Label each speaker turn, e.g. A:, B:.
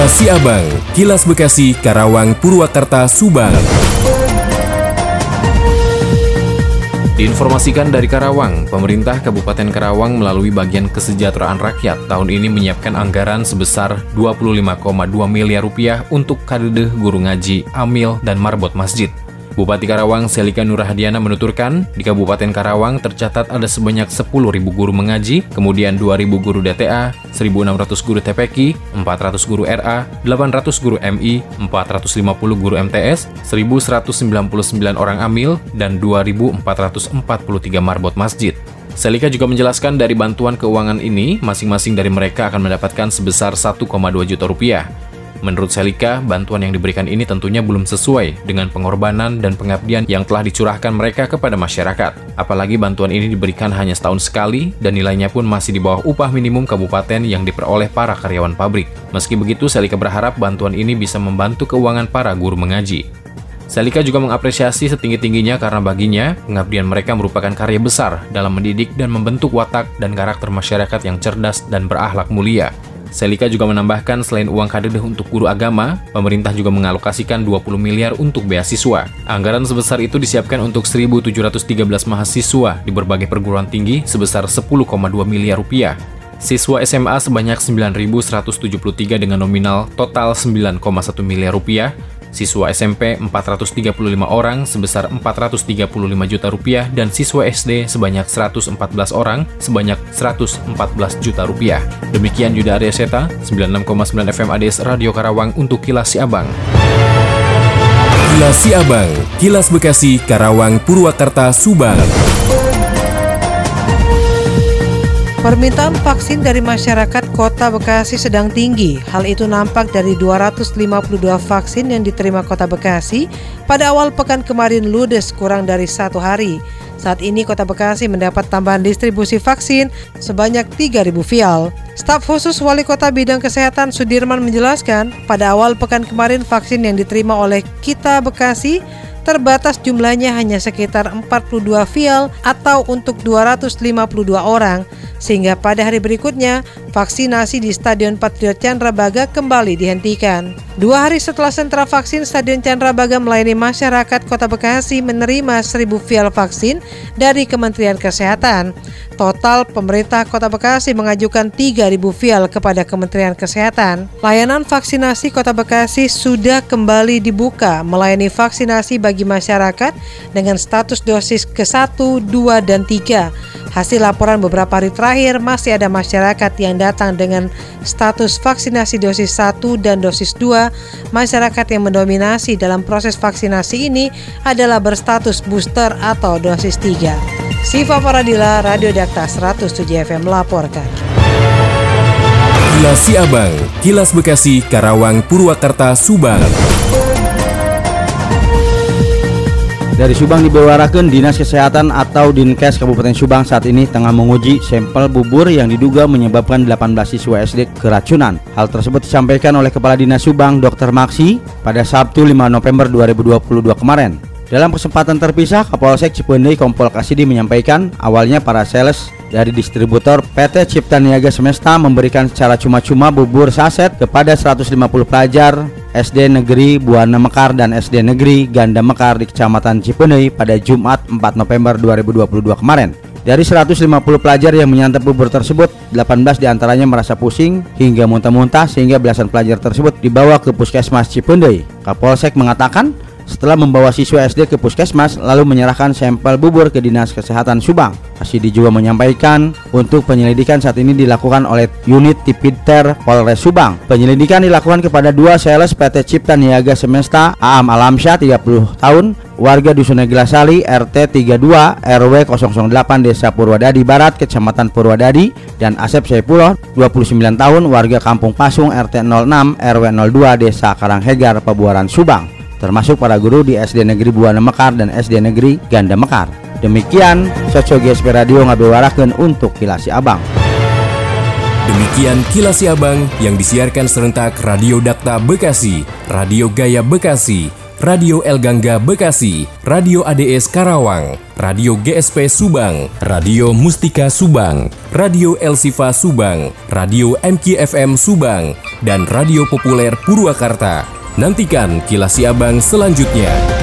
A: Kilas Siabang, Kilas Bekasi, Karawang, Purwakarta, Subang.
B: Diinformasikan dari Karawang, pemerintah Kabupaten Karawang melalui bagian kesejahteraan rakyat tahun ini menyiapkan anggaran sebesar 25,2 miliar rupiah untuk kadede guru ngaji, amil, dan marbot masjid. Bupati Karawang Selika Nurhadiana menuturkan, di Kabupaten Karawang tercatat ada sebanyak 10.000 guru mengaji, kemudian 2.000 guru DTA, 1.600 guru TPQ, 400 guru RA, 800 guru MI, 450 guru MTS, 1.199 orang amil, dan 2.443 marbot masjid. Selika juga menjelaskan dari bantuan keuangan ini, masing-masing dari mereka akan mendapatkan sebesar 1,2 juta rupiah. Menurut Selika, bantuan yang diberikan ini tentunya belum sesuai dengan pengorbanan dan pengabdian yang telah dicurahkan mereka kepada masyarakat. Apalagi bantuan ini diberikan hanya setahun sekali dan nilainya pun masih di bawah upah minimum kabupaten yang diperoleh para karyawan pabrik. Meski begitu, Selika berharap bantuan ini bisa membantu keuangan para guru mengaji. Selika juga mengapresiasi setinggi-tingginya karena baginya, pengabdian mereka merupakan karya besar dalam mendidik dan membentuk watak dan karakter masyarakat yang cerdas dan berakhlak mulia. Selika juga menambahkan selain uang kadedeh untuk guru agama, pemerintah juga mengalokasikan 20 miliar untuk beasiswa. Anggaran sebesar itu disiapkan untuk 1.713 mahasiswa di berbagai perguruan tinggi sebesar 10,2 miliar rupiah. Siswa SMA sebanyak 9.173 dengan nominal total 9,1 miliar rupiah, siswa SMP 435 orang sebesar 435 juta rupiah dan siswa SD sebanyak 114 orang sebanyak 114 juta rupiah. Demikian Yuda Arya Seta, 96,9 FM ADS Radio Karawang untuk Kilas Siabang.
A: Kilas Siabang, Kilas Bekasi, Karawang, Purwakarta, Subang.
C: Permintaan vaksin dari masyarakat kota Bekasi sedang tinggi. Hal itu nampak dari 252 vaksin yang diterima kota Bekasi pada awal pekan kemarin ludes kurang dari satu hari. Saat ini kota Bekasi mendapat tambahan distribusi vaksin sebanyak 3.000 vial. Staf khusus Wali Kota Bidang Kesehatan Sudirman menjelaskan, pada awal pekan kemarin vaksin yang diterima oleh Kita Bekasi terbatas jumlahnya hanya sekitar 42 vial atau untuk 252 orang, sehingga pada hari berikutnya vaksinasi di Stadion Patriot Candrabaga kembali dihentikan. Dua hari setelah sentra vaksin Stadion Candrabaga melayani masyarakat Kota Bekasi menerima 1000 vial vaksin dari Kementerian Kesehatan. Total pemerintah Kota Bekasi mengajukan 3000 vial kepada Kementerian Kesehatan. Layanan vaksinasi Kota Bekasi sudah kembali dibuka melayani vaksinasi bagi masyarakat dengan status dosis ke-1, 2, dan 3. Hasil laporan beberapa hari terakhir masih ada masyarakat yang datang dengan status vaksinasi dosis 1 dan dosis 2. Masyarakat yang mendominasi dalam proses vaksinasi ini adalah berstatus booster atau dosis 3. Siva Paradila, Radio Dakta 107 FM melaporkan.
A: Kilas Siabang, Kilas Bekasi, Karawang, Purwakarta, Subang.
D: Dari Subang dibewarakan Dinas Kesehatan atau Dinkes Kabupaten Subang saat ini tengah menguji sampel bubur yang diduga menyebabkan 18 siswa SD keracunan. Hal tersebut disampaikan oleh Kepala Dinas Subang Dr. Maksi pada Sabtu 5 November 2022 kemarin. Dalam kesempatan terpisah, Kapolsek Cipeundeuy Kompol Kasidi menyampaikan awalnya para sales dari distributor PT Cipta Niaga Semesta memberikan secara cuma-cuma bubur saset kepada 150 pelajar SD Negeri Buana Mekar dan SD Negeri Ganda Mekar di Kecamatan Cipeundeuy pada Jumat 4 November 2022 kemarin. Dari 150 pelajar yang menyantap bubur tersebut, 18 di antaranya merasa pusing hingga muntah-muntah sehingga belasan pelajar tersebut dibawa ke Puskesmas Cipeundeuy. Kapolsek mengatakan setelah membawa siswa SD ke puskesmas lalu menyerahkan sampel bubur ke Dinas Kesehatan Subang. Asidi juga menyampaikan untuk penyelidikan saat ini dilakukan oleh unit Tipiter Polres Subang. Penyelidikan dilakukan kepada dua sales PT Cipta Niaga Semesta Aam Alamsyah 30 tahun warga Dusun Neglasali RT 32 RW 008 Desa Purwadadi Barat Kecamatan Purwadadi dan Asep Saipullah 29 tahun warga Kampung Pasung RT 06 RW 02 Desa Karanghegar Pabuaran Subang termasuk para guru di SD Negeri Buana Mekar dan SD Negeri Ganda Mekar. Demikian Soco GSP Radio ngabewarakeun untuk Kilasi Abang.
A: Demikian Kilasi Abang yang disiarkan serentak Radio Dakta Bekasi, Radio Gaya Bekasi, Radio El Gangga Bekasi, Radio ADS Karawang, Radio GSP Subang, Radio Mustika Subang, Radio El Sifa Subang, Radio MKFM Subang, dan Radio Populer Purwakarta. Nantikan kilas si abang selanjutnya.